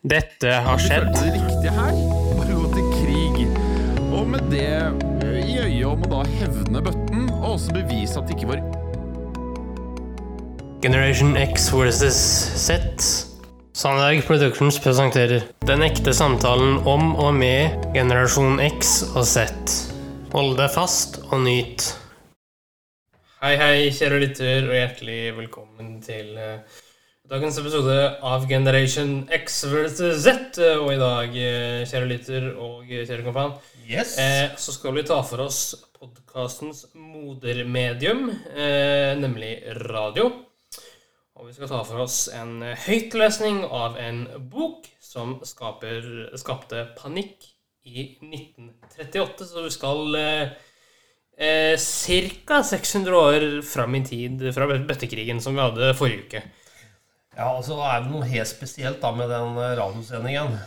Dette har skjedd. følte det riktige her bare gå til krig. Og med det eh, i øyet om å da hevne bøtten, og også bevise at det ikke var Generation X versus Z. Sandberg Productions presenterer Den ekte samtalen om og med generasjon X og Z. Hold deg fast og nyt. Hei, hei, kjære lytter, og hjertelig velkommen til eh, dagens episode av Generation X versus Z. Og i dag, eh, kjære lytter og kjære kompan, Yes. Eh, så skal vi ta for oss podkastens modermedium, eh, nemlig radio. Og vi skal ta for oss en eh, høytlesning av en bok som skaper, skapte panikk i 1938. Så vi skal eh, eh, ca. 600 år fram i tid fra bøttekrigen som vi hadde forrige uke. Ja, og så er det noe helt spesielt da med den eh, radiosendingen.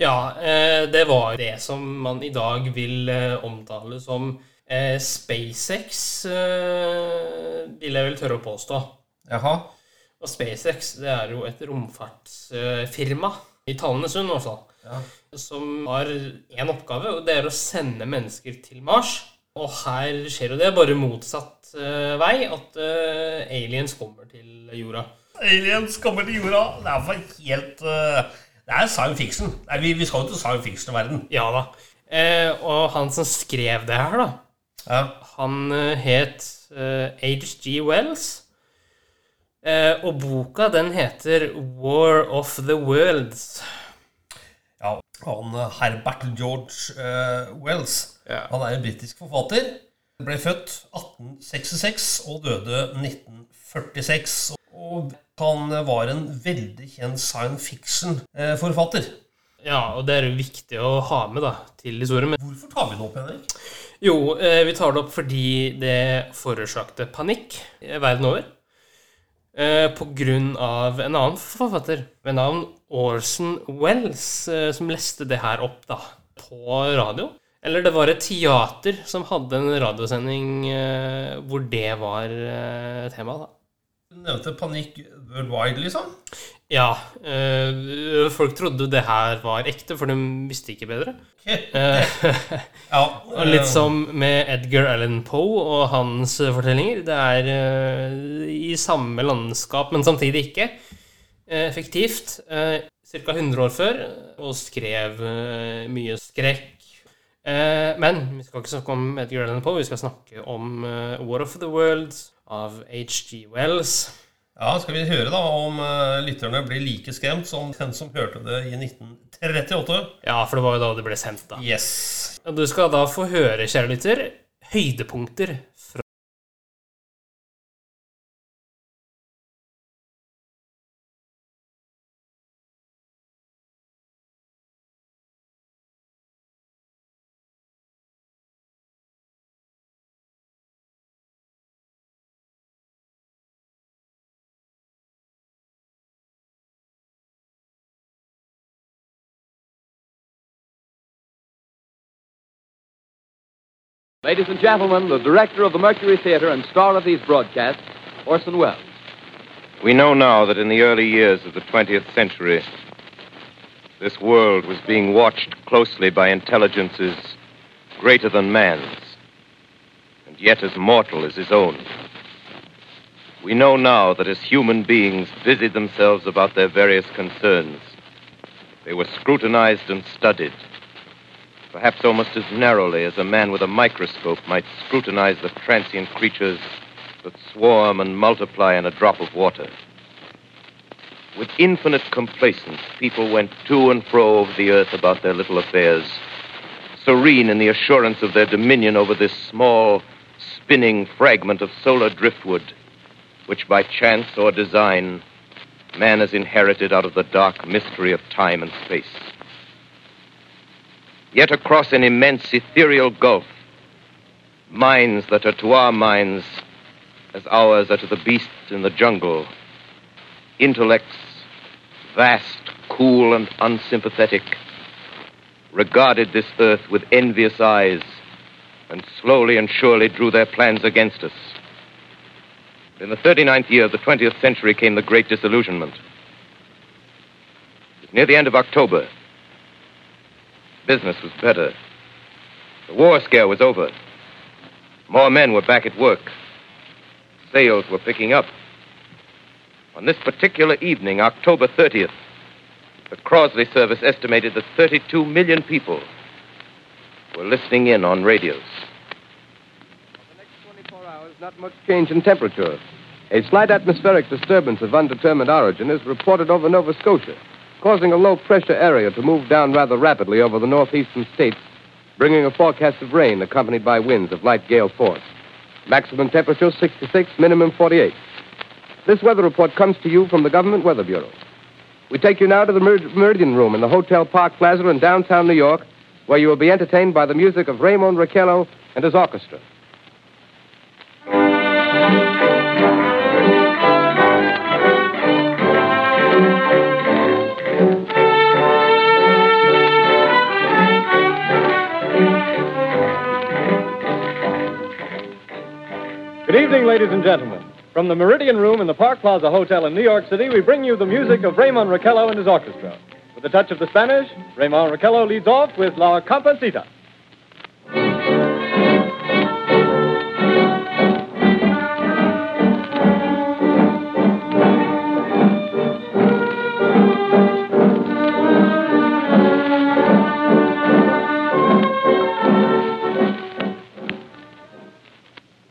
Ja, eh, det var det som man i dag vil eh, omtale som eh, SpaceX, eh, vil jeg vel tørre å påstå. Jaha. Og SpaceX det er jo et romfartsfirma, i Tallenesund i hvert fall, Ja. som har én oppgave, og det er å sende mennesker til Mars. Og her skjer jo det bare motsatt uh, vei, at uh, aliens kommer til jorda. Aliens kommer til jorda. Det er for helt uh, Det er science fiction. Nei, vi, vi skal jo til science fiction-verden. Ja da. Og han som skrev det her, da, Ja. Han het H.G. Wells. Og boka den heter War of the Worlds. ja. Han Herbert George Wells. Ja. Han er en britisk forfatter. Ble født 1866 og døde 1946. Og han eh, var en veldig kjent science fiction-forfatter. Ja, og det er jo viktig å ha med da, til historien. Men, Hvorfor tar vi det opp, Henrik? jo, eh, vi tar det opp fordi det forårsakte panikk eh, verden over. Eh, på grunn av en annen forfatter ved navn Orson Wells, eh, som leste det her opp da, på radio. Eller det var et teater som hadde en radiosending eh, hvor det var eh, tema, da. Du nevnte panikk worldwide, liksom. Ja, eh, folk trodde det her var ekte, for de visste ikke bedre. Ok. Eh, Ja, og litt som med Edgar Allan Poe og hans eh, fortellinger. Det er eh, i samme landskap, men samtidig ikke. Effektivt. Ca. 100 år før, og skrev mye skrekk. Eh, men vi skal ikke snakke om Edgar Allan Poe, vi skal snakke om eh, War of the Worlds av H.G. Wells. Ja, Skal vi høre da om eh, lytterne blir like skremt som den som hørte det i 1938? Ja, for det var jo da det ble sendt, da. Yes. Du skal da få høre, kjære lytter, høydepunkter Ladies and gentlemen, the director of the Mercury Theater and star of these broadcasts, Orson Welles. We know now that in the early years of the 20th century, this world was being watched closely by intelligences greater than man's, and yet as mortal as his own. We know now that as human beings busied themselves about their various concerns, they were scrutinized and studied, perhaps almost as narrowly as a man with a microscope might scrutinize the transient creatures that swarm and multiply in a drop of water. With infinite complacence, people went to and fro over the earth about their little affairs, serene in the assurance of their dominion over this small, spinning fragment of solar driftwood, which by chance or design man has inherited out of the dark mystery of time and space. Yet across an immense ethereal gulf, minds that are to our minds as ours are to the beasts in the jungle, intellects vast, cool, and unsympathetic, regarded this earth with envious eyes and slowly and surely drew their plans against us. In the 39th year of the 20th century came the Great Disillusionment. near the end of October. Business was better. The war scare was over. More men were back at work. Sales were picking up. On this particular evening, October 30th, the Crosley service estimated that 32 million people were listening in on radios. For the next 24 hours, not much change in temperature. A slight atmospheric disturbance of undetermined origin is reported over Nova Scotia, causing a low pressure area to move down rather rapidly over the northeastern states, bringing a forecast of rain accompanied by winds of light gale force. Maximum temperature 66, minimum 48. This weather report comes to you from the Government Weather Bureau. We take you now to the Mer- Meridian Room in the Hotel Park Plaza in downtown New York, where you will be entertained by the music of Ramon Raquello and his orchestra. Good evening, ladies and gentlemen. From the Meridian Room in the Park Plaza Hotel in New York City, we bring you the music of Ramon Raquello and his orchestra. With a touch of the Spanish, Ramon Raquello leads off with La Cumparsita.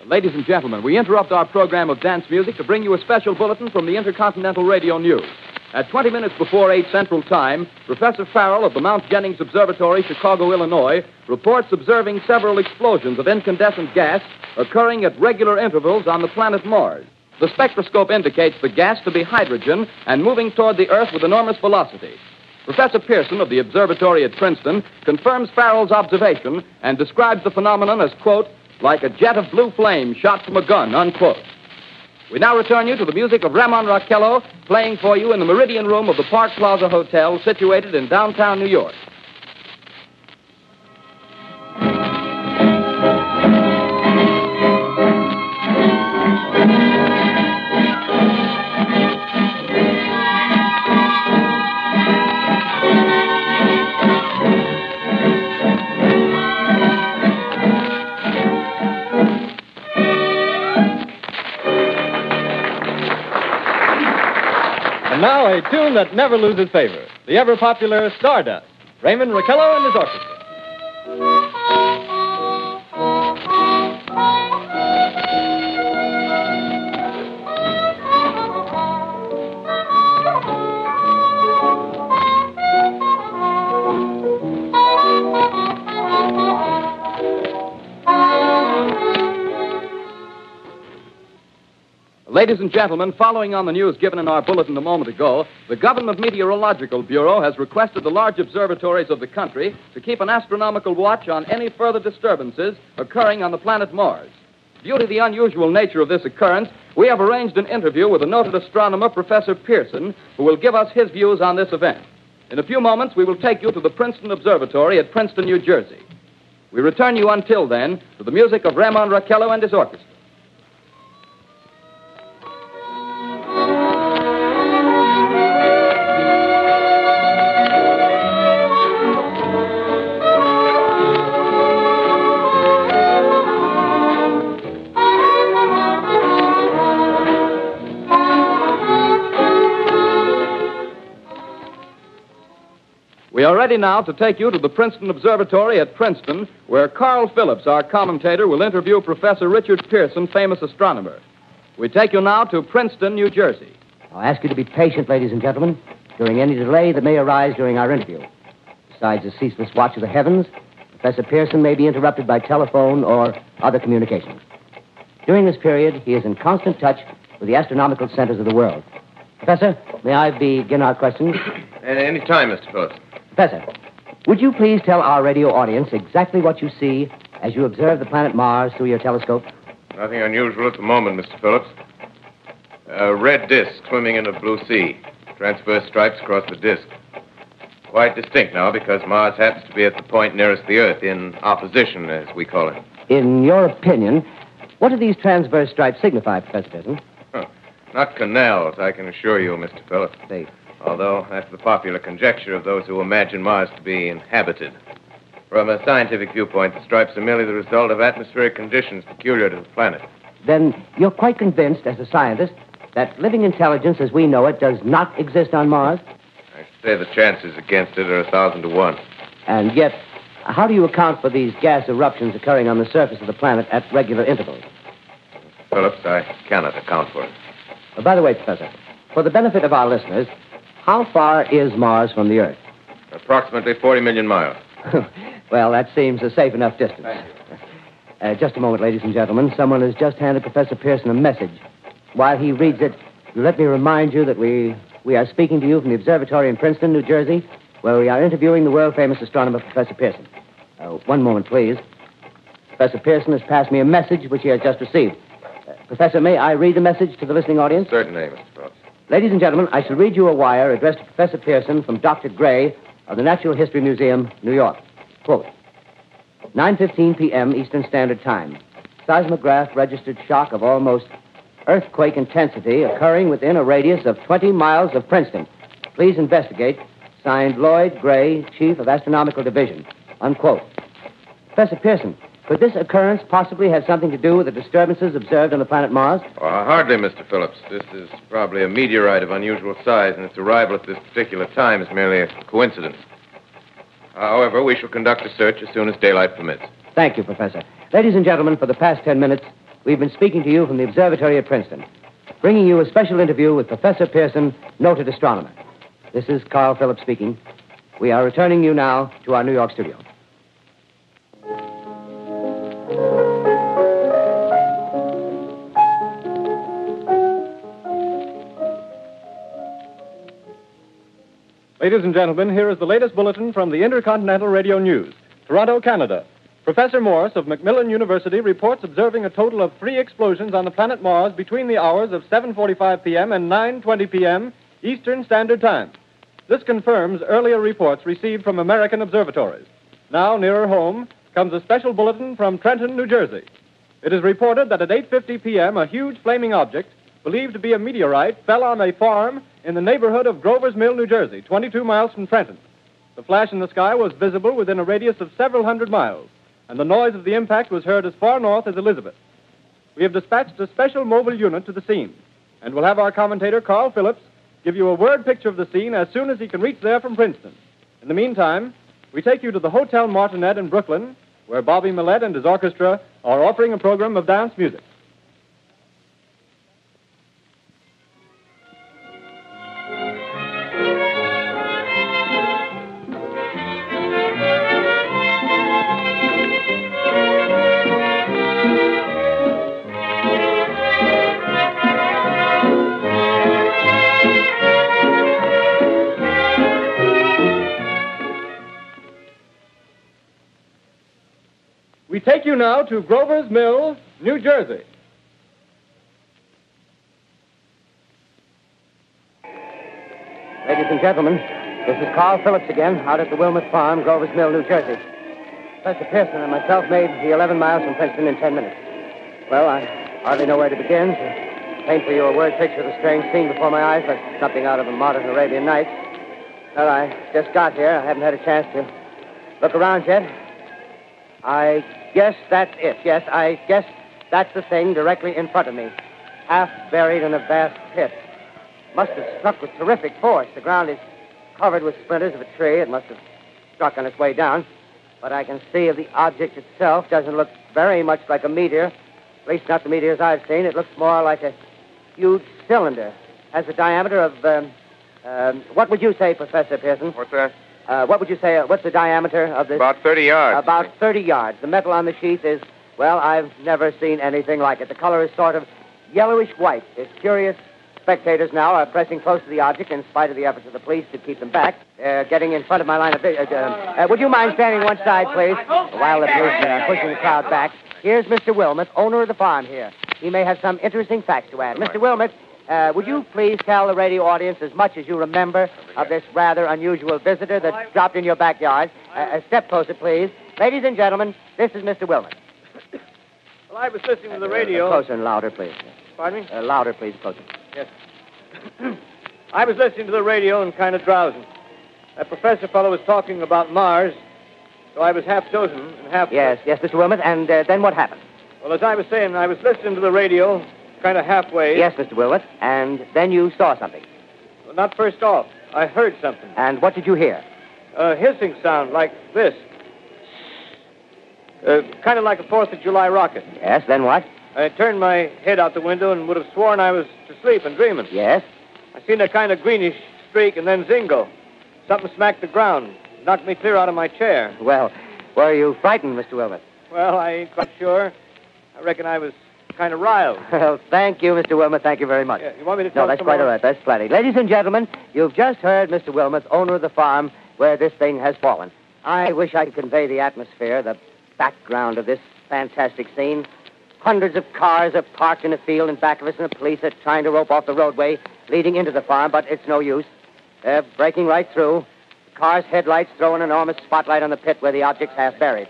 Ladies and gentlemen, we interrupt our program of dance music to bring you a special bulletin from the Intercontinental Radio News. At 20 minutes before 8 Central Time, Professor Farrell of the Mount Jennings Observatory, Chicago, Illinois, reports observing several explosions of incandescent gas occurring at regular intervals on the planet Mars. The spectroscope indicates the gas to be hydrogen and moving toward the Earth with enormous velocity. Professor Pearson of the observatory at Princeton confirms Farrell's observation and describes the phenomenon as, quote, like a jet of blue flame shot from a gun, unquote. We now return you to the music of Ramon Raquello playing for you in the Meridian Room of the Park Plaza Hotel situated in downtown New York. A tune that never loses favor the ever popular Stardust. Ramon Raquello and his orchestra. Ladies and gentlemen, following on the news given in our bulletin a moment ago, the Government Meteorological Bureau has requested the large observatories of the country to keep an astronomical watch on any further disturbances occurring on the planet Mars. Due to the unusual nature of this occurrence, we have arranged an interview with the noted astronomer, Professor Pearson, who will give us his views on this event. In a few moments, we will take you to the Princeton Observatory at Princeton, New Jersey. We return you until then to the music of Ramon Raquello and his orchestra. Ready now to take you to the Princeton Observatory at Princeton, where Carl Phillips, our commentator, will interview Professor Richard Pearson, famous astronomer. We take you now to Princeton, New Jersey. I'll ask you to be patient, ladies and gentlemen, during any delay that may arise during our interview. Besides the ceaseless watch of the heavens, Professor Pearson may be interrupted by telephone or other communications. During this period, he is in constant touch with the astronomical centers of the world. Professor, may I begin our questions? At any time, Mr. Phillips. Professor, would you please tell our radio audience exactly what you see as you observe the planet Mars through your telescope? Nothing unusual at the moment, Mr. Phillips. A red disk swimming in a blue sea. Transverse stripes across the disk. Quite distinct now because Mars happens to be at the point nearest the Earth, in opposition, as we call it. In your opinion, what do these transverse stripes signify, Professor? Huh. Not canals, I can assure you, Mr. Phillips. They although that's the popular conjecture of those who imagine Mars to be inhabited. From a scientific viewpoint, the stripes are merely the result of atmospheric conditions peculiar to the planet. Then you're quite convinced, as a scientist, that living intelligence as we know it does not exist on Mars? I say the chances against it are a thousand to one. And yet, how do you account for these gas eruptions occurring on the surface of the planet at regular intervals? Phillips, I cannot account for it. Uh, by the way, Professor, for the benefit of our listeners, how far is Mars from the Earth? Approximately 40 million miles. well, that seems a safe enough distance. Uh, just a moment, ladies and gentlemen. Someone has just handed Professor Pearson a message. While he reads it, let me remind you that we, we are speaking to you from the observatory in Princeton, New Jersey, where we are interviewing the world famous astronomer, Professor Pearson. Uh, one moment, please. Professor Pearson has passed me a message which he has just received. Uh, Professor, may I read the message to the listening audience? Certainly, Mr. Phillips. Ladies and gentlemen, I shall read you a wire addressed to Professor Pearson from Dr. Gray of the Natural History Museum, New York. Quote, 9.15 p.m. Eastern Standard Time. Seismograph registered shock of almost earthquake intensity occurring within a radius of 20 miles of Princeton. Please investigate. Signed Lloyd Gray, Chief of Astronomical Division. Unquote. Professor Pearson, could this occurrence possibly have something to do with the disturbances observed on the planet Mars? Oh, hardly, Mr. Phillips. This is probably a meteorite of unusual size, and its arrival at this particular time is merely a coincidence. However, we shall conduct a search as soon as daylight permits. Thank you, Professor. Ladies and gentlemen, for the past ten minutes, we've been speaking to you from the observatory at Princeton, bringing you a special interview with Professor Pearson, noted astronomer. This is Carl Phillips speaking. We are returning you now to our New York studio. Ladies and gentlemen, here is the latest bulletin from the Intercontinental Radio News. Toronto, Canada. Professor Morris of Macmillan University reports observing a total of three explosions on the planet Mars between the hours of 7:45 p.m. and 9:20 p.m. Eastern Standard Time. This confirms earlier reports received from American observatories. Now, nearer home, comes a special bulletin from Trenton, New Jersey. It is reported that at 8:50 p.m. a huge flaming object, believed to be a meteorite, fell on a farm in the neighborhood of Grover's Mill, New Jersey, 22 miles from Trenton. The flash in the sky was visible within a radius of several hundred miles, and the noise of the impact was heard as far north as Elizabeth. We have dispatched a special mobile unit to the scene, and we'll have our commentator, Carl Phillips, give you a word picture of the scene as soon as he can reach there from Princeton. In the meantime, we take you to the Hotel Martinet in Brooklyn, where Bobby Millette and his orchestra are offering a program of dance music. Take you now to Grover's Mill, New Jersey. Ladies and gentlemen, this is Carl Phillips again, out at the Wilmot Farm, Grover's Mill, New Jersey. Professor Pearson and myself made the 11 miles from Princeton in 10 minutes. Well, I hardly know where to begin. To paint for you a word picture of the strange scene before my eyes, like something out of a modern Arabian Nights. Well, I just got here. I haven't had a chance to look around yet. I guess that's it. Yes, I guess that's the thing directly in front of me, half buried in a vast pit. Must have struck with terrific force. The ground is covered with splinters of a tree. It must have struck on its way down. But I can see the object itself doesn't look very much like a meteor. At least not the meteors I've seen. It looks more like a huge cylinder. Has a diameter of, um, um, what would you say, Professor Pearson? What's that? Uh, what would you say? Uh, what's the diameter of this? About 30 yards. About 30 yards. The metal on the sheath is, well, I've never seen anything like it. The color is sort of yellowish white. It's curious. Spectators now are pressing close to the object in spite of the efforts of the police to keep them back. They're getting in front of my line of vision. Uh, uh, would you mind standing one side, please? While the police are pushing the crowd back. Here's Mr. Wilmot, owner of the farm here. He may have some interesting facts to add. Mr. Wilmot, uh, would you please tell the radio audience as much as you remember of this rather unusual visitor that dropped in your backyard? Uh, uh, step closer, please. Ladies and gentlemen, this is Mr. Wilmot. Well, I was listening to the Uh, radio. closer and louder, please. Pardon me? Uh, louder, please, closer. Yes. I was listening to the radio and kind of drowsing. That professor fellow was talking about Mars, so I was half dozing and half. Yes, yes, Mr. Wilmot. And uh, then what happened? Well, as I was saying, I was listening to the radio, kind of halfway. Yes, Mr. Wilmot. And then you saw something. Well, not first off. I heard something. And what did you hear? A hissing sound like this. Uh, kind of like a Fourth of July rocket. Yes, then what? I turned my head out the window and would have sworn I was asleep and dreaming. Yes? I seen a kind of greenish streak and then zingo. Something smacked the ground, knocked me clear out of my chair. Well, were you frightened, Mr. Wilmot? Well, I ain't quite sure. I reckon I was kind of riled. Well, thank you, Mr. Wilmot. Thank you very much. Yeah, you want me to tell No, that's quite all right. That's plenty. Ladies and gentlemen, you've just heard Mr. Wilmot, owner of the farm where this thing has fallen. I wish I could convey the atmosphere, the background of this fantastic scene. Hundreds of cars are parked in a field in back of us, and the police are trying to rope off the roadway leading into the farm, but it's no use. They're breaking right through. The car's headlights throw an enormous spotlight on the pit where the object's half buried.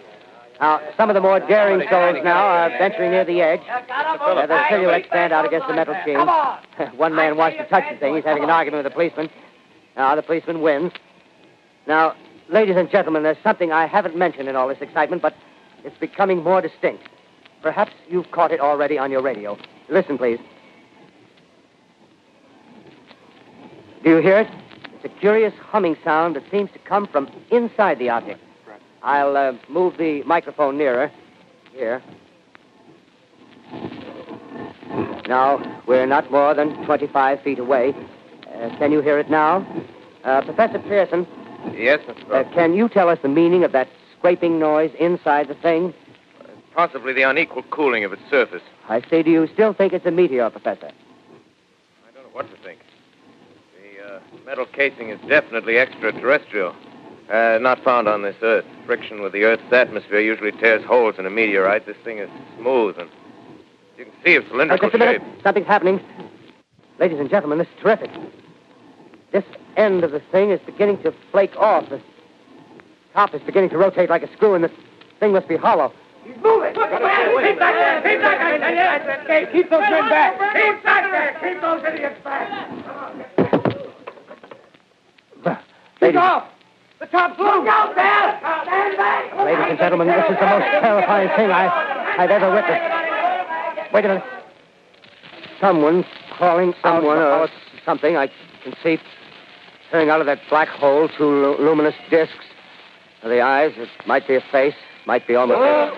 Now, some of the more daring souls now are venturing near the edge. Uh, the silhouettes stand out against the metal chain. One man wants to touch the thing. He's having an argument with the policeman. Now, the policeman wins. Now, ladies and gentlemen, there's something I haven't mentioned in all this excitement, but it's becoming more distinct. Perhaps you've caught it already on your radio. Listen, please. Do you hear it? It's a curious humming sound that seems to come from inside the object. I'll uh, move the microphone nearer. Here. Now, we're not more than 25 feet away. Uh, can you hear it now? Uh, Professor Pearson, Yes, Mr. uh, can you tell us the meaning of that scraping noise inside the thing? Possibly the unequal cooling of its surface. I say, do you still think it's a meteor, Professor? I don't know what to think. The uh, metal casing is definitely extraterrestrial. Uh, not found on this Earth. Friction with the Earth's atmosphere usually tears holes in a meteorite. This thing is smooth and you can see of Uh, cylindrical just a minute. shape. Something's happening. Ladies and gentlemen, this is terrific. This end of the thing is beginning to flake off. The top is beginning to rotate like a screw, and this thing must be hollow. He's moving. Look, Keep back there! Keep back there! Keep those men back! Keep back there! Keep those idiots back! Ladies, off! The top's loose! Look out there! Stand back! ladies and gentlemen, this is the most terrifying thing I, I've ever witnessed. Wait a minute. Someone's crawling Someone out or- or something. I can see coming out of that black hole two lu- luminous discs. The eyes, it might be a face, might be almost. Oh,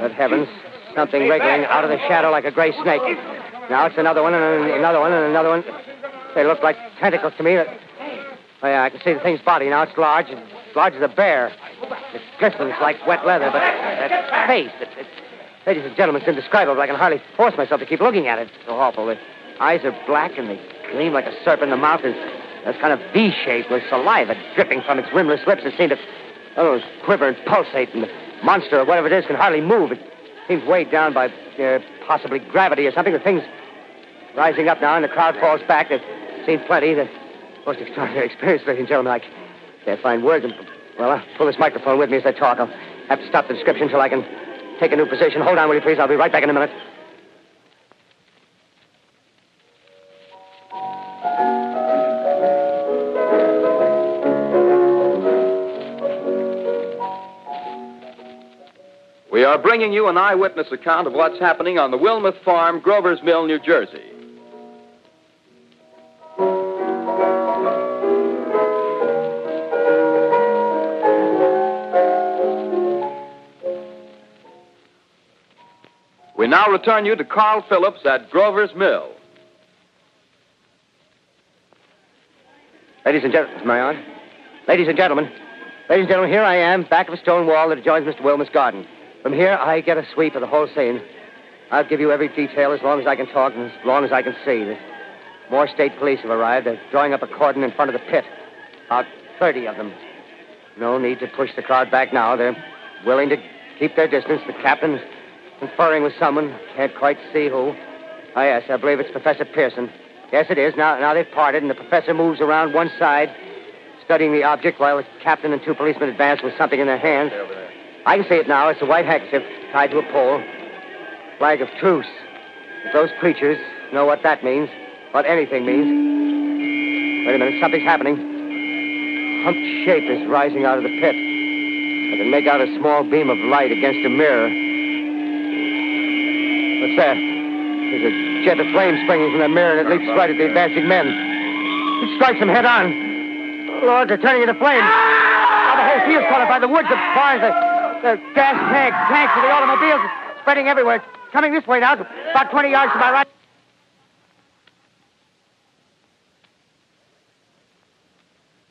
Good oh, heavens, something wriggling out of the shadow like a gray snake. Now it's another one and another one and another one. They look like tentacles to me. Oh, yeah, I can see the thing's body now. It's large, as large as a bear. It glistens like wet leather, but that face, it, it, ladies and gentlemen, it's indescribable. I can hardly force myself to keep looking at it. It's so awful. The eyes are black and they gleam like a serpent. The mouth is that's kind of V-shaped with saliva dripping from its rimless lips. It seems to oh, quiver and pulsate, and the monster or whatever it is can hardly move. It seems weighed down by uh, possibly gravity or something. The thing's rising up now, and the crowd falls back. They've seen plenty. The most extraordinary experience, ladies and gentlemen. I can't find words. Well, I'll pull this microphone with me as I talk. I'll have to stop the description till I can take a new position. Hold on, will you please? I'll be right back in a minute. We are bringing you an eyewitness account of what's happening on the Wilmuth Farm, Grover's Mill, New Jersey. Now return you to Carl Phillips at Grover's Mill. Ladies and gentlemen, I on? Ladies and gentlemen, ladies and gentlemen, here I am, back of a stone wall that adjoins Mr. Wilmer's garden. From here, I get a sweep of the whole scene. I'll give you every detail as long as I can talk and as long as I can see. The more state police have arrived. They're drawing up a cordon in front of the pit. About 30 of them. No need to push the crowd back now. They're willing to keep their distance. The captain's conferring with someone. Can't quite see who. Oh, yes, I believe it's Professor Pearson. Yes, it is. Now, now they've parted, and the professor moves around one side, studying the object, while the captain and two policemen advance with something in their hands. I can see it now. It's a white handkerchief tied to a pole. Flag of truce. If those creatures know what that means, what anything means. Wait a minute, something's happening. Humped shape is rising out of the pit. I can make out a small beam of light against a mirror. There's a jet of flame springing from the mirror and it leaps right at the advancing men. It strikes them head on. Lord, they're turning into flames. Now the whole field's caught up by the woods, the barns, the, the gas tanks, tanks of the automobiles spreading everywhere. It's coming this way now, about 20 yards to my right.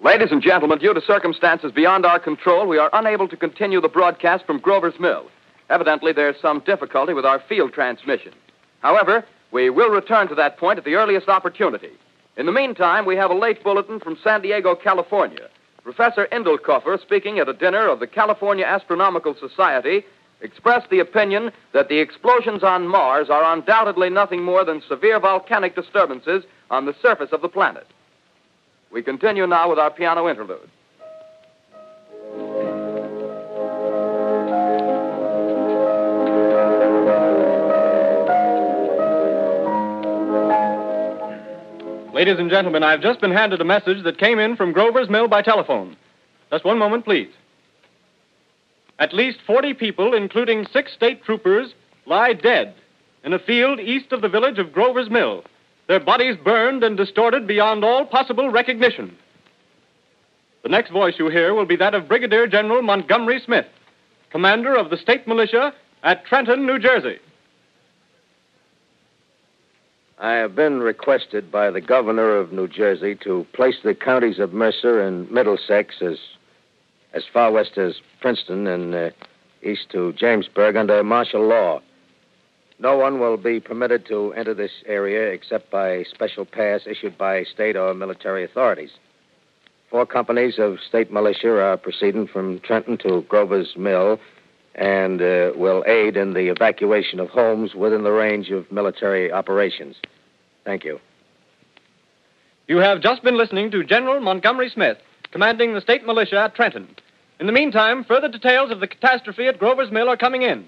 Ladies and gentlemen, due to circumstances beyond our control, we are unable to continue the broadcast from Grover's Mill. Evidently, there's some difficulty with our field transmission. However, we will return to that point at the earliest opportunity. In the meantime, we have a late bulletin from San Diego, California. Professor Indelkoffer, speaking at a dinner of the California Astronomical Society, expressed the opinion that the explosions on Mars are undoubtedly nothing more than severe volcanic disturbances on the surface of the planet. We continue now with our piano interlude. Ladies and gentlemen, I've just been handed a message that came in from Grover's Mill by telephone. Just one moment, please. At least 40 people, including six state troopers, lie dead in a field east of the village of Grover's Mill, their bodies burned and distorted beyond all possible recognition. The next voice you hear will be that of Brigadier General Montgomery Smith, commander of the state militia at Trenton, New Jersey. I have been requested by the governor of New Jersey to place the counties of Mercer and Middlesex as as far west as Princeton and uh, east to Jamesburg under martial law. No one will be permitted to enter this area except by special pass issued by state or military authorities. Four companies of state militia are proceeding from Trenton to Grover's Mill and uh, will aid in the evacuation of homes within the range of military operations. Thank you. You have just been listening to General Montgomery Smith, commanding the state militia at Trenton. In the meantime, further details of the catastrophe at Grover's Mill are coming in.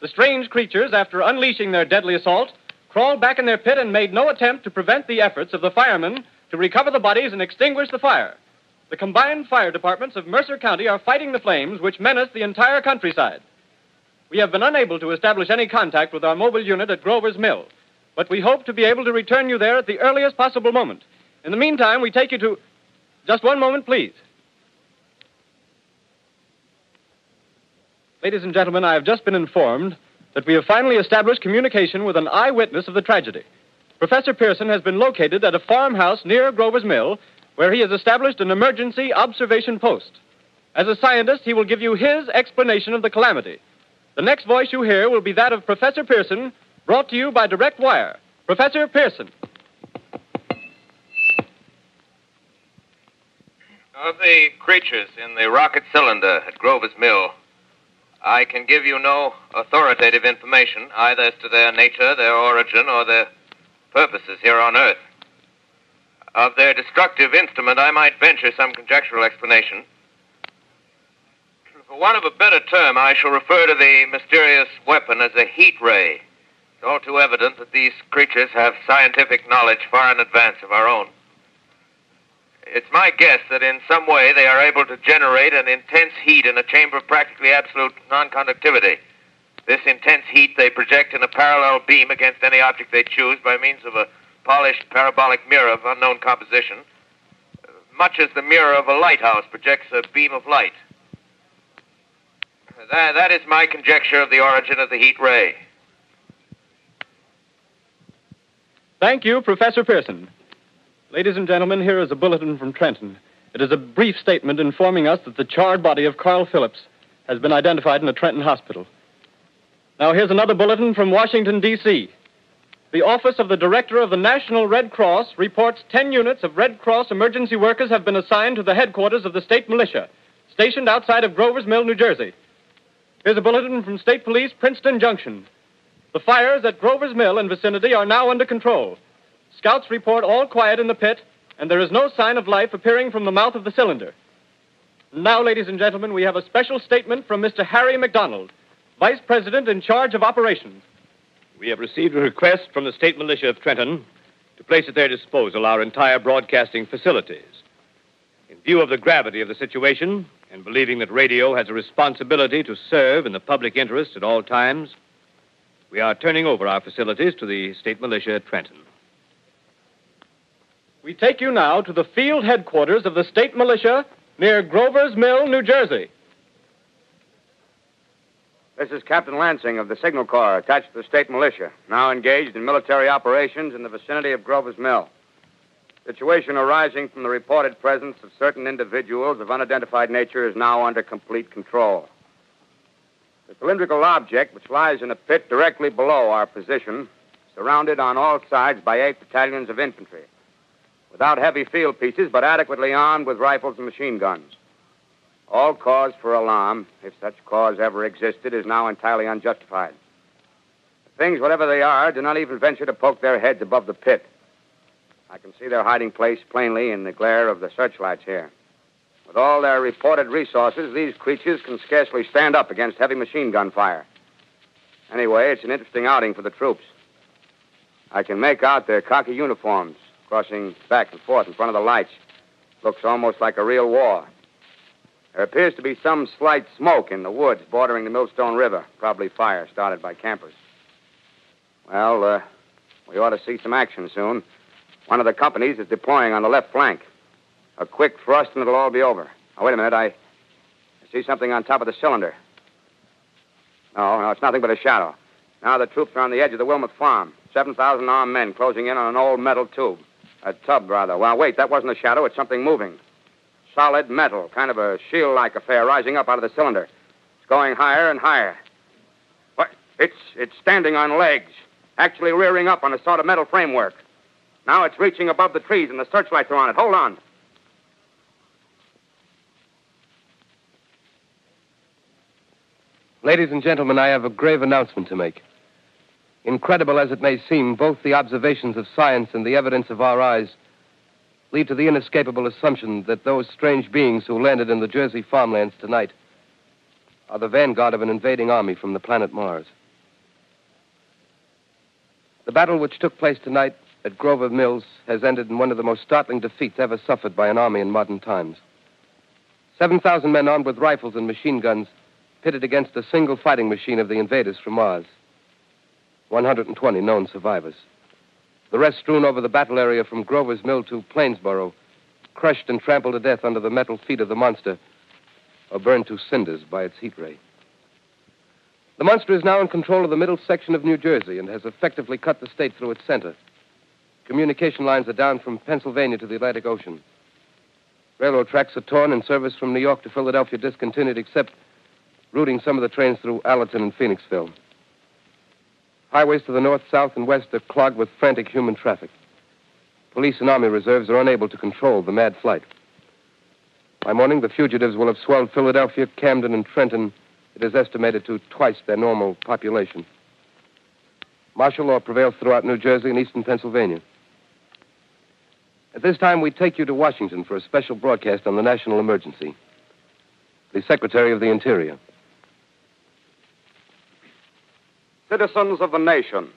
The strange creatures, after unleashing their deadly assault, crawled back in their pit and made no attempt to prevent the efforts of the firemen to recover the bodies and extinguish the fire. The combined fire departments of Mercer County are fighting the flames which menace the entire countryside. We have been unable to establish any contact with our mobile unit at Grover's Mill, but we hope to be able to return you there at the earliest possible moment. In the meantime, we take you to. Just one moment, please. Ladies and gentlemen, I have just been informed that we have finally established communication with an eyewitness of the tragedy. Professor Pearson has been located at a farmhouse near Grover's Mill where he has established an emergency observation post. As a scientist, he will give you his explanation of the calamity. The next voice you hear will be that of Professor Pearson, brought to you by direct wire. Professor Pearson. Of the creatures in the rocket cylinder at Grover's Mill, I can give you no authoritative information either as to their nature, their origin, or their purposes here on Earth. Of their destructive instrument, I might venture some conjectural explanation. For want of a better term, I shall refer to the mysterious weapon as a heat ray. It's all too evident that these creatures have scientific knowledge far in advance of our own. It's my guess that in some way they are able to generate an intense heat in a chamber of practically absolute non-conductivity. This intense heat they project in a parallel beam against any object they choose by means of a polished parabolic mirror of unknown composition, much as the mirror of a lighthouse projects a beam of light. That, that is my conjecture of the origin of the heat ray. Thank you, Professor Pearson. Ladies and gentlemen, here is a bulletin from Trenton. It is a brief statement informing us that the charred body of Carl Phillips has been identified in a Trenton hospital. Now, here's another bulletin from Washington, D.C. The Office of the Director of the National Red Cross reports 10 units of Red Cross emergency workers have been assigned to the headquarters of the state militia, stationed outside of Grover's Mill, New Jersey. Here's a bulletin from State Police, Princeton Junction. The fires at Grover's Mill and vicinity are now under control. Scouts report all quiet in the pit, and there is no sign of life appearing from the mouth of the cylinder. Now, ladies and gentlemen, we have a special statement from Mr. Harry McDonald, Vice President in charge of operations. We have received a request from the state militia of Trenton to place at their disposal our entire broadcasting facilities. In view of the gravity of the situation, and believing that radio has a responsibility to serve in the public interest at all times, we are turning over our facilities to the state militia at Trenton. We take you now to the field headquarters of the state militia near Grover's Mill, New Jersey. This is Captain Lansing of the Signal Corps, attached to the state militia, now engaged in military operations in the vicinity of Grover's Mill. Situation arising from the reported presence of certain individuals of unidentified nature is now under complete control. The cylindrical object, which lies in a pit directly below our position, surrounded on all sides by eight battalions of infantry, without heavy field pieces, but adequately armed with rifles and machine guns. All cause for alarm, if such cause ever existed, is now entirely unjustified. The things, whatever they are, do not even venture to poke their heads above the pit. I can see their hiding place plainly in the glare of the searchlights here. With all their reported resources, these creatures can scarcely stand up against heavy machine gun fire. Anyway, it's an interesting outing for the troops. I can make out their khaki uniforms crossing back and forth in front of the lights. Looks almost like a real war. There appears to be some slight smoke in the woods bordering the Millstone River. Probably fire started by campers. Well, uh, we ought to see some action soon. One of the companies is deploying on the left flank. A quick thrust and it'll all be over. Now, wait a minute. I, I see something on top of the cylinder. No, no, it's nothing but a shadow. Now the troops are on the edge of the Wilmot farm. 7,000 armed men closing in on an old metal tube. A tub, rather. Well, wait, that wasn't a shadow. It's something moving. Solid metal, kind of a shield like affair rising up out of the cylinder. It's going higher and higher. What? It's, it's standing on legs, actually rearing up on a sort of metal framework. Now it's reaching above the trees and the searchlights are on it. Hold on. Ladies and gentlemen, I have a grave announcement to make. Incredible as it may seem, both the observations of science and the evidence of our eyes lead to the inescapable assumption that those strange beings who landed in the Jersey farmlands tonight are the vanguard of an invading army from the planet Mars. The battle which took place tonight at Grover's Mill has ended in one of the most startling defeats ever suffered by an army in modern times. 7,000 men armed with rifles and machine guns pitted against a single fighting machine of the invaders from Mars. 120 known survivors. The rest strewn over the battle area from Grover's Mill to Plainsboro, crushed and trampled to death under the metal feet of the monster, or burned to cinders by its heat ray. The monster is now in control of the middle section of New Jersey and has effectively cut the state through its center. Communication lines are down from Pennsylvania to the Atlantic Ocean. Railroad tracks are torn and service from New York to Philadelphia discontinued, except routing some of the trains through Allentown and Phoenixville. Highways to the north, south, and west are clogged with frantic human traffic. Police and army reserves are unable to control the mad flight. By morning, the fugitives will have swelled Philadelphia, Camden, and Trenton, it is estimated to twice their normal population. Martial law prevails throughout New Jersey and eastern Pennsylvania. At this time, we take you to Washington for a special broadcast on the national emergency. The Secretary of the Interior. Citizens of the nation,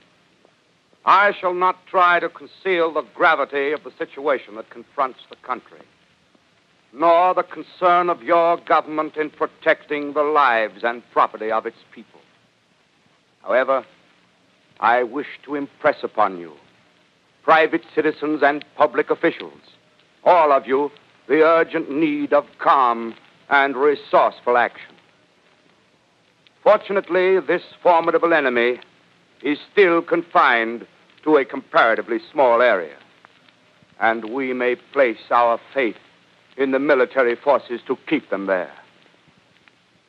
I shall not try to conceal the gravity of the situation that confronts the country, nor the concern of your government in protecting the lives and property of its people. However, I wish to impress upon you, private citizens and public officials, all of you, the urgent need of calm and resourceful action. Fortunately, this formidable enemy is still confined to a comparatively small area, and we may place our faith in the military forces to keep them there.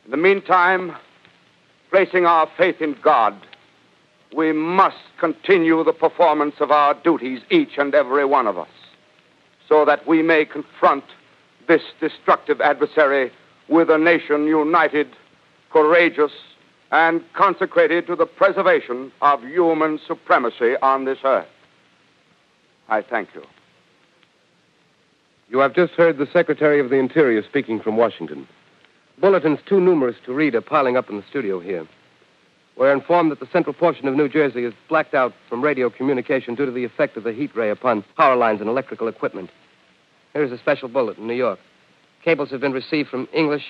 In the meantime, placing our faith in God, we must continue the performance of our duties, each and every one of us, so that we may confront this destructive adversary with a nation united courageous, and consecrated to the preservation of human supremacy on this earth. I thank you. You have just heard the Secretary of the Interior speaking from Washington. Bulletins too numerous to read are piling up in the studio here. We're informed that the central portion of New Jersey is blacked out from radio communication due to the effect of the heat ray upon power lines and electrical equipment. Here's a special bullet in New York. Cables have been received from English,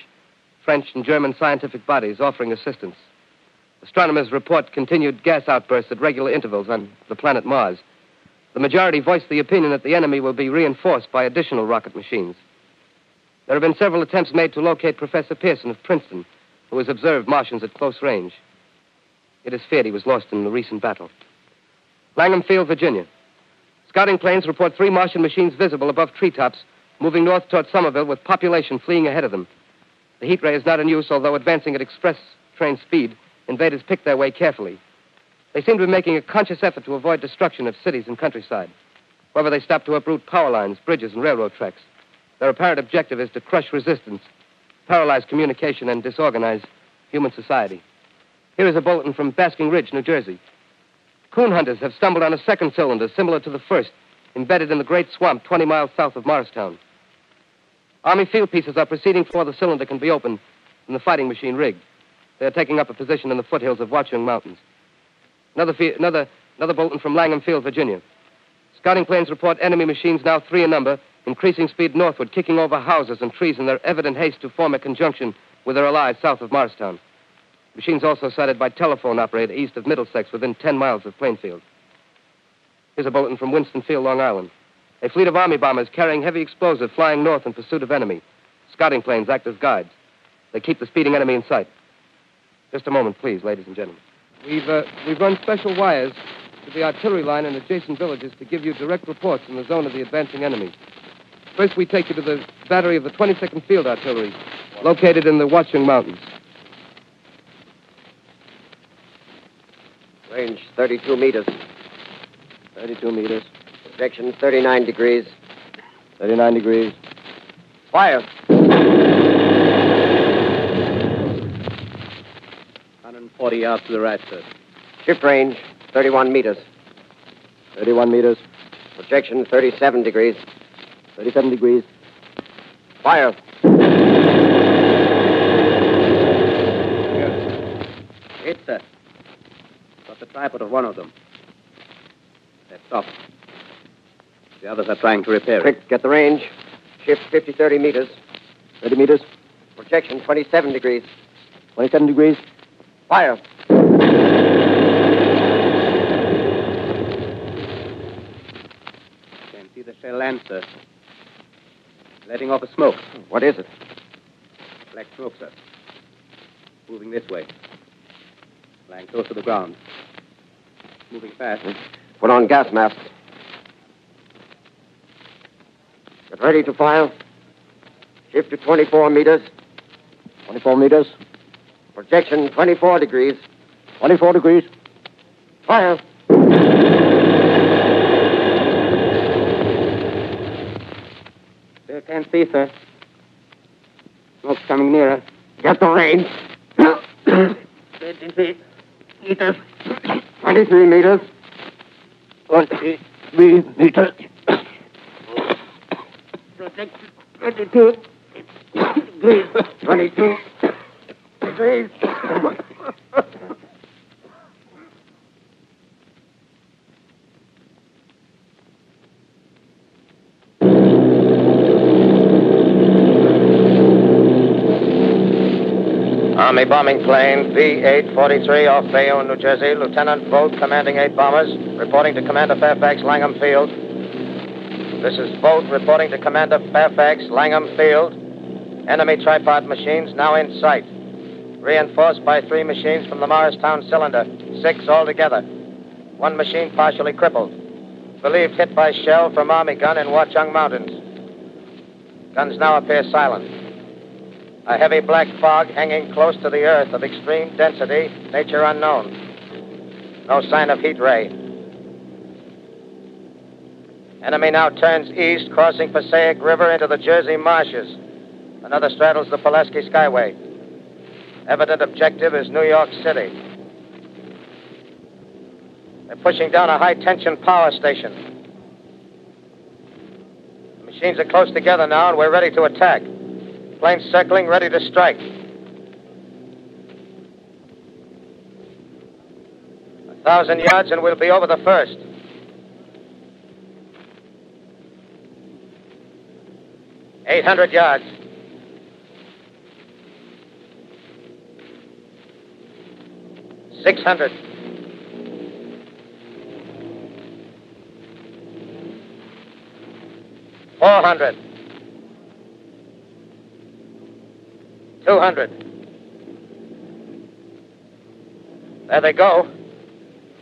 French, and German scientific bodies offering assistance. Astronomers report continued gas outbursts at regular intervals on the planet Mars. The majority voiced the opinion that the enemy will be reinforced by additional rocket machines. There have been several attempts made to locate Professor Pierson of Princeton, who has observed Martians at close range. It is feared he was lost in the recent battle. Langham Field, Virginia. Scouting planes report three Martian machines visible above treetops, moving north toward Somerville with population fleeing ahead of them. The heat ray is not in use, although advancing at express train speed, invaders pick their way carefully. They seem to be making a conscious effort to avoid destruction of cities and countryside. However, they stop to uproot power lines, bridges, and railroad tracks. Their apparent objective is to crush resistance, paralyze communication, and disorganize human society. Here is a bulletin from Basking Ridge, New Jersey. Coon hunters have stumbled on a second cylinder similar to the first, embedded in the great swamp 20 miles south of Morristown. Army field pieces are proceeding before the cylinder can be opened and the fighting machine rigged. They are taking up a position in the foothills of Watchung Mountains. Another, another, another bulletin from Langham Field, Virginia. Scouting planes report enemy machines now three in number, increasing speed northward, kicking over houses and trees in their evident haste to form a conjunction with their allies south of Morristown. Machines also sighted by telephone operator east of Middlesex within 10 miles of Plainfield. Here's a bulletin from Winston Field, Long Island. A fleet of Army bombers carrying heavy explosive flying north in pursuit of enemy. Scouting planes act as guides. They keep the speeding enemy in sight. Just a moment, please, ladies and gentlemen. We've, uh, we've run special wires to the artillery line and adjacent villages to give you direct reports in the zone of the advancing enemy. First, we take you to the battery of the 22nd Field Artillery, located in the Watchung Mountains. Range 32 meters. 32 meters. Projection 39 degrees. 39 degrees. Fire. 140 yards to the right, sir. Shift range 31 meters. 31 meters. Projection 37 degrees. 37 degrees. Fire. Yes. Hit, sir. Got the tripod of one of them. That's off. The others are trying to repair it. Quick, get the range. Shift 50 30 meters. 30 meters. Projection 27 degrees. 27 degrees. Fire. Can see the shell land, sir. Letting off a smoke. What is it? Black smoke, sir. Moving this way. Lying close to the ground. Moving fast. Put on gas masks. Get ready to fire. Shift to 24 meters. 24 meters. Projection 24 degrees. 24 degrees. Fire. Still can't see, sir. Smoke's coming nearer. Get the range. 23 meters. 23 meters. 23 meters. Protect 22 degrees. 22 degrees. Army bombing plane V-843 off Bayonne, New Jersey. Lieutenant Voght, commanding eight bombers, reporting to Commander Fairfax, Langham Field. This is Voght reporting to Commander Fairfax, Langham Field. Enemy tripod machines now in sight. Reinforced by three machines from the Morristown cylinder. Six altogether. One machine partially crippled. Believed hit by shell from Army gun in Watchung Mountains. Guns now appear silent. A heavy black fog hanging close to the earth of extreme density, nature unknown. No sign of heat ray. Enemy now turns east, crossing Passaic River into the Jersey marshes. Another straddles the Pulaski Skyway. Evident objective is New York City. They're pushing down a high tension power station. The machines are close together now, and we're ready to attack. Planes circling, ready to strike. A thousand yards and we'll be over the first. Eight hundred yards. Six hundred. Four hundred. Two hundred. There they go.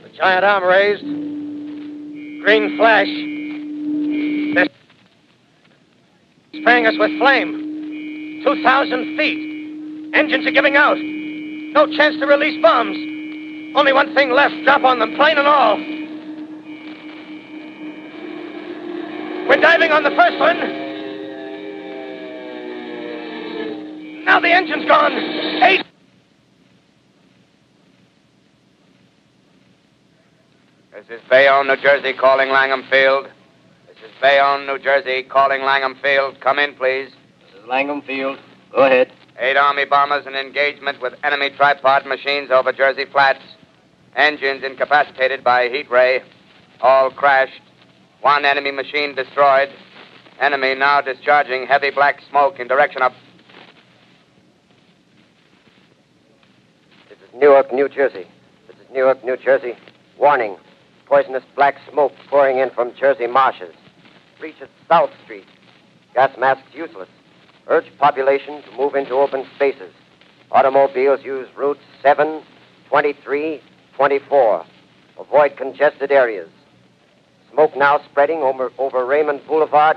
The giant arm raised. Green flash. They're us with flame. 2,000 feet. Engines are giving out. No chance to release bombs. Only one thing left. Drop on them, plane and all. We're diving on the first one. Now the engine's gone. Eight. This is Bayonne, New Jersey, calling Langham Field. This is Bayonne, New Jersey, calling Langham Field. Come in, please. This is Langham Field. Go ahead. Eight Army bombers in engagement with enemy tripod machines over Jersey Flats. Engines incapacitated by heat ray. All crashed. One enemy machine destroyed. Enemy now discharging heavy black smoke in direction of. This is Newark, New Jersey. This is Newark, New Jersey. Warning. Poisonous black smoke pouring in from Jersey marshes. Reaches South Street. Gas masks useless. Urge population to move into open spaces. Automobiles use routes 7, 23, 24. Avoid congested areas. Smoke now spreading over, over Raymond Boulevard.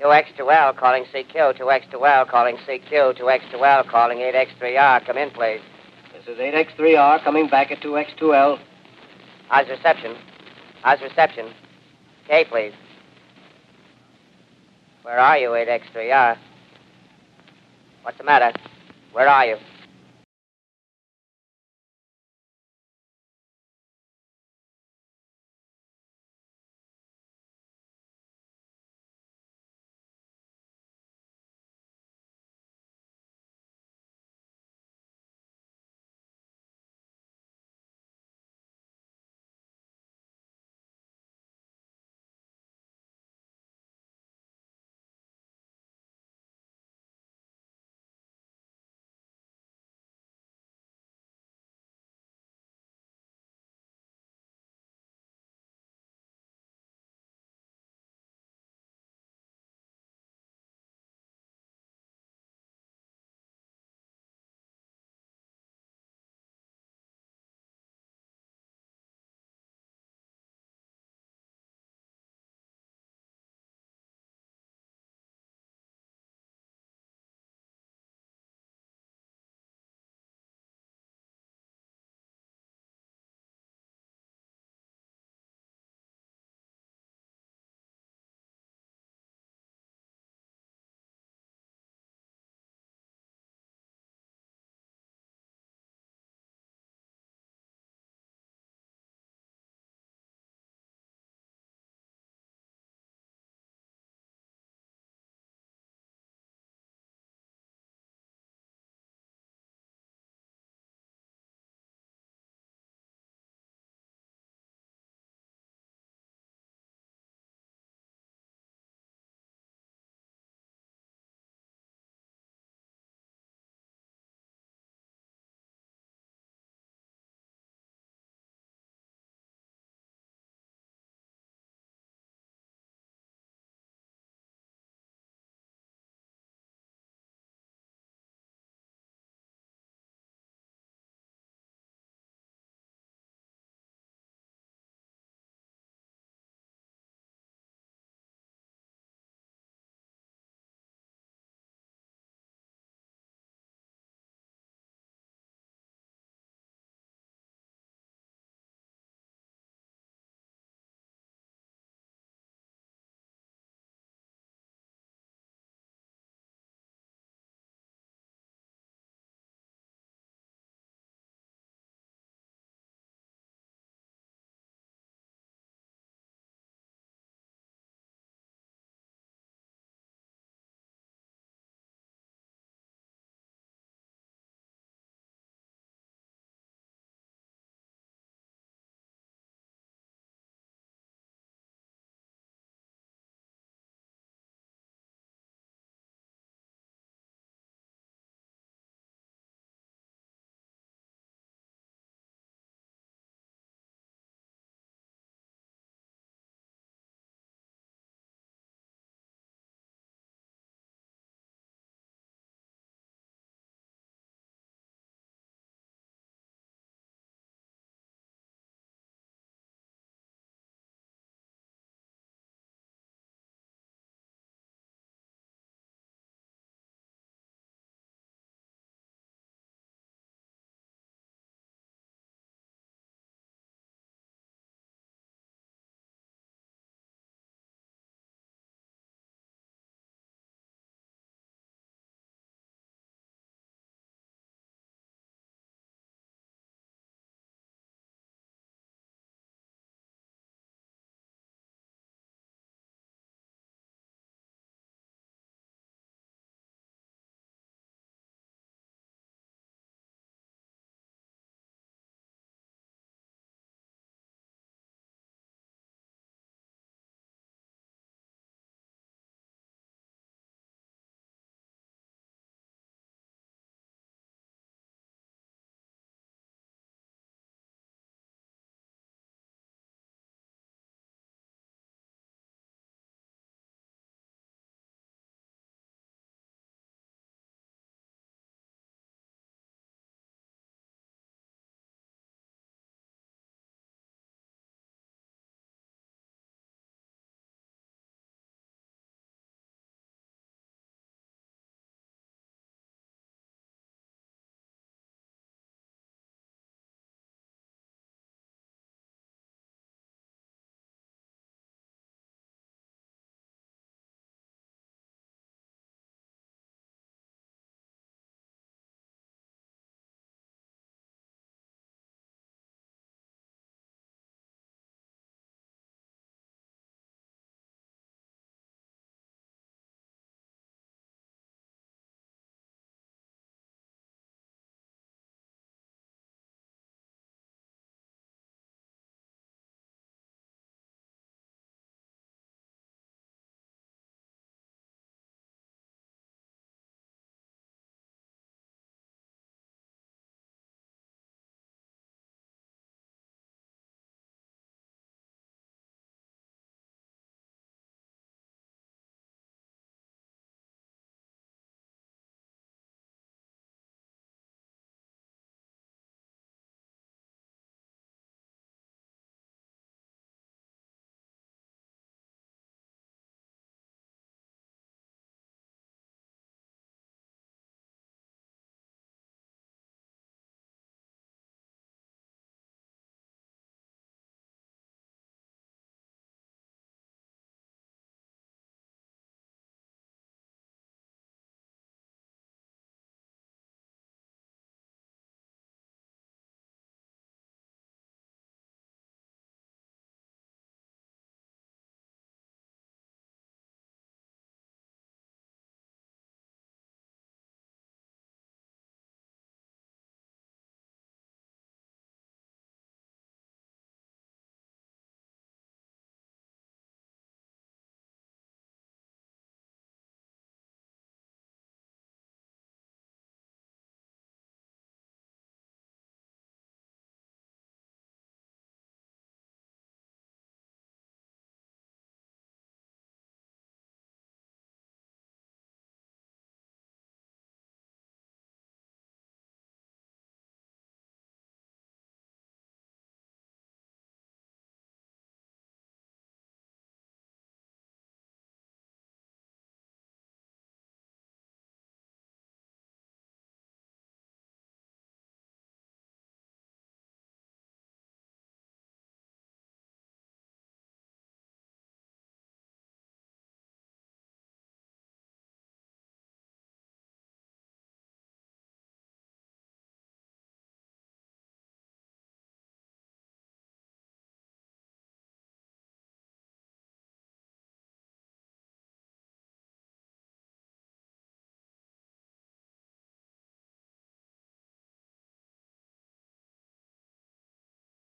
Two X two L calling CQ. Two X two L calling CQ. Two X two L calling eight X three R. Come in, please. This is 8X3R coming back at 2X2L. How's reception? How's reception? K, please. Where are you, eight X three R? What's the matter? Where are you?